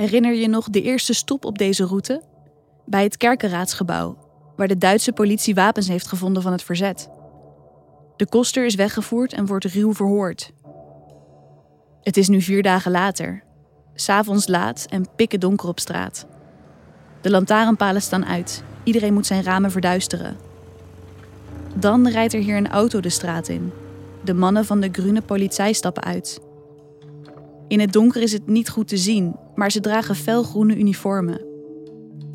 Herinner je nog de eerste stop op deze route? Bij het kerkenraadsgebouw, waar de Duitse politie wapens heeft gevonden van het verzet. De koster is weggevoerd en wordt ruw verhoord. Het is nu vier dagen later. S'avonds laat en pikken donker op straat. De lantaarnpalen staan uit. Iedereen moet zijn ramen verduisteren. Dan rijdt er hier een auto de straat in. De mannen van de groene politie stappen uit. In het donker is het niet goed te zien, maar ze dragen felgroene uniformen.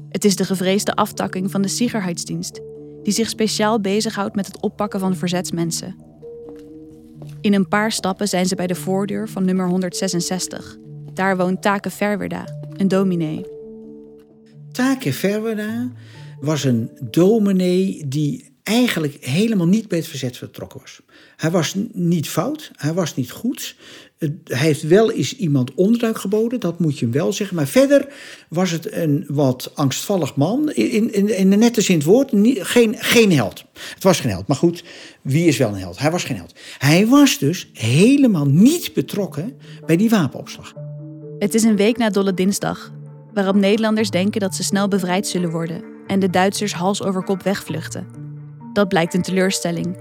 Het is de gevreesde aftakking van de Sicherheidsdienst, die zich speciaal bezighoudt met het oppakken van verzetsmensen. In een paar stappen zijn ze bij de voordeur van nummer 166. Daar woont Take Verwerda, een dominee. Take Verwerda was een dominee die eigenlijk helemaal niet bij het verzet vertrokken was. Hij was niet fout, hij was niet goed. Hij heeft wel eens iemand onderduik geboden, dat moet je hem wel zeggen. Maar verder was het een wat angstvallig man. In, in, in de nette zin het woord, geen, geen held. Het was geen held. Maar goed, wie is wel een held? Hij was geen held. Hij was dus helemaal niet betrokken bij die wapenopslag. Het is een week na Dolle Dinsdag, waarop Nederlanders denken dat ze snel bevrijd zullen worden en de Duitsers hals over kop wegvluchten. Dat blijkt een teleurstelling.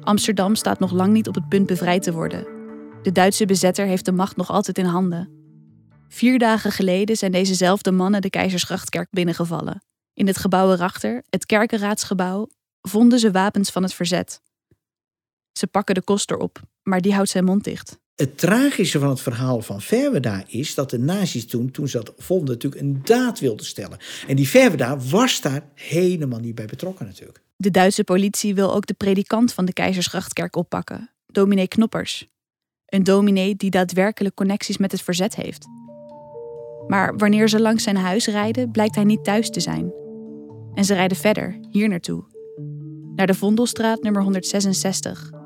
Amsterdam staat nog lang niet op het punt bevrijd te worden. De Duitse bezetter heeft de macht nog altijd in handen. Vier dagen geleden zijn dezezelfde mannen de Keizersgrachtkerk binnengevallen. In het gebouw erachter, het kerkenraadsgebouw, vonden ze wapens van het verzet. Ze pakken de koster op, maar die houdt zijn mond dicht. Het tragische van het verhaal van Verweda is dat de nazi's toen, toen ze dat vonden, natuurlijk een daad wilden stellen. En die Verweda was daar helemaal niet bij betrokken natuurlijk. De Duitse politie wil ook de predikant van de Keizersgrachtkerk oppakken, dominee Knoppers. Een dominee die daadwerkelijk connecties met het verzet heeft. Maar wanneer ze langs zijn huis rijden, blijkt hij niet thuis te zijn. En ze rijden verder, hier naartoe. Naar de Vondelstraat nummer 166.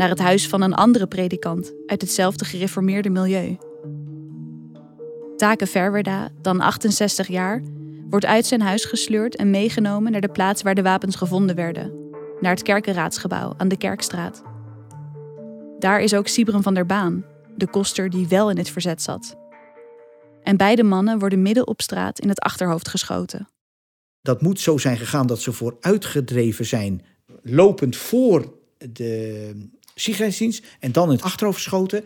Naar het huis van een andere predikant uit hetzelfde gereformeerde milieu. Take Verwerda, dan 68 jaar, wordt uit zijn huis gesleurd en meegenomen naar de plaats waar de wapens gevonden werden, naar het kerkenraadsgebouw aan de Kerkstraat. Daar is ook Sibren van der Baan, de koster die wel in het verzet zat. En beide mannen worden midden op straat in het achterhoofd geschoten. Dat moet zo zijn gegaan dat ze vooruitgedreven zijn, lopend voor de En dan in het achterhoofd geschoten,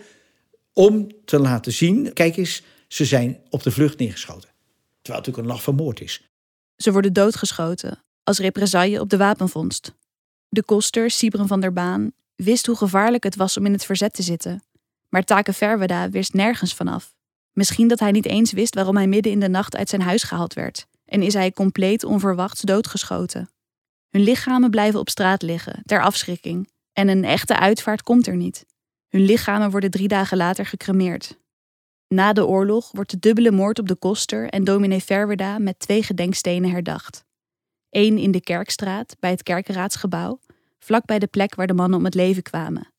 om te laten zien: kijk eens, ze zijn op de vlucht neergeschoten. Terwijl het natuurlijk een lach van moord is. Ze worden doodgeschoten als represaille op de wapenvondst. De koster, Sibren van der Baan, wist hoe gevaarlijk het was om in het verzet te zitten. Maar Take Verweda wist nergens vanaf. Misschien dat hij niet eens wist waarom hij midden in de nacht uit zijn huis gehaald werd. En is hij compleet onverwachts doodgeschoten. Hun lichamen blijven op straat liggen, ter afschrikking. En een echte uitvaart komt er niet. Hun lichamen worden drie dagen later gecremeerd. Na de oorlog wordt de dubbele moord op de koster en dominee Verwerda met twee gedenkstenen herdacht. Eén in de Kerkstraat, bij het kerkenraadsgebouw, vlak bij de plek waar de mannen om het leven kwamen.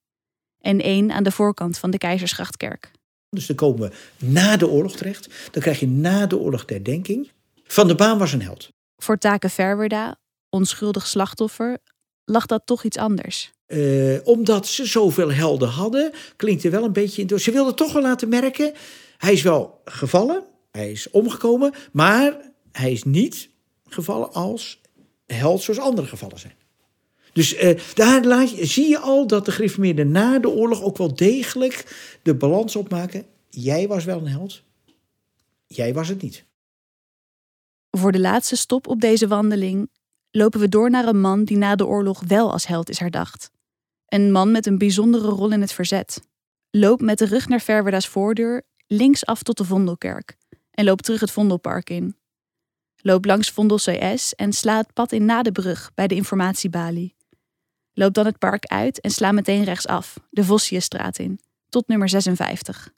En één aan de voorkant van de Keizersgrachtkerk. Dus dan komen we na de oorlog terecht. Dan krijg je na de oorlog de herdenking. Van de Baan was een held. Voor Take Verwerda, onschuldig slachtoffer, lag dat toch iets anders. Uh, omdat ze zoveel helden hadden, klinkt er wel een beetje in. Ze wilden toch wel laten merken hij is wel gevallen, hij is omgekomen, maar hij is niet gevallen als held zoals anderen gevallen zijn. Dus uh, daar zie je al dat de gereformeerden na de oorlog ook wel degelijk de balans opmaken. Jij was wel een held, jij was het niet. Voor de laatste stop op deze wandeling lopen we door naar een man die na de oorlog wel als held is herdacht. Een man met een bijzondere rol in het verzet. Loop met de rug naar Verwerda's voordeur linksaf tot de Vondelkerk en loop terug het Vondelpark in. Loop langs Vondel CS en sla het pad in na de brug bij de informatiebalie. Loop dan het park uit en sla meteen rechtsaf, de Vossiusstraat in, tot nummer 56.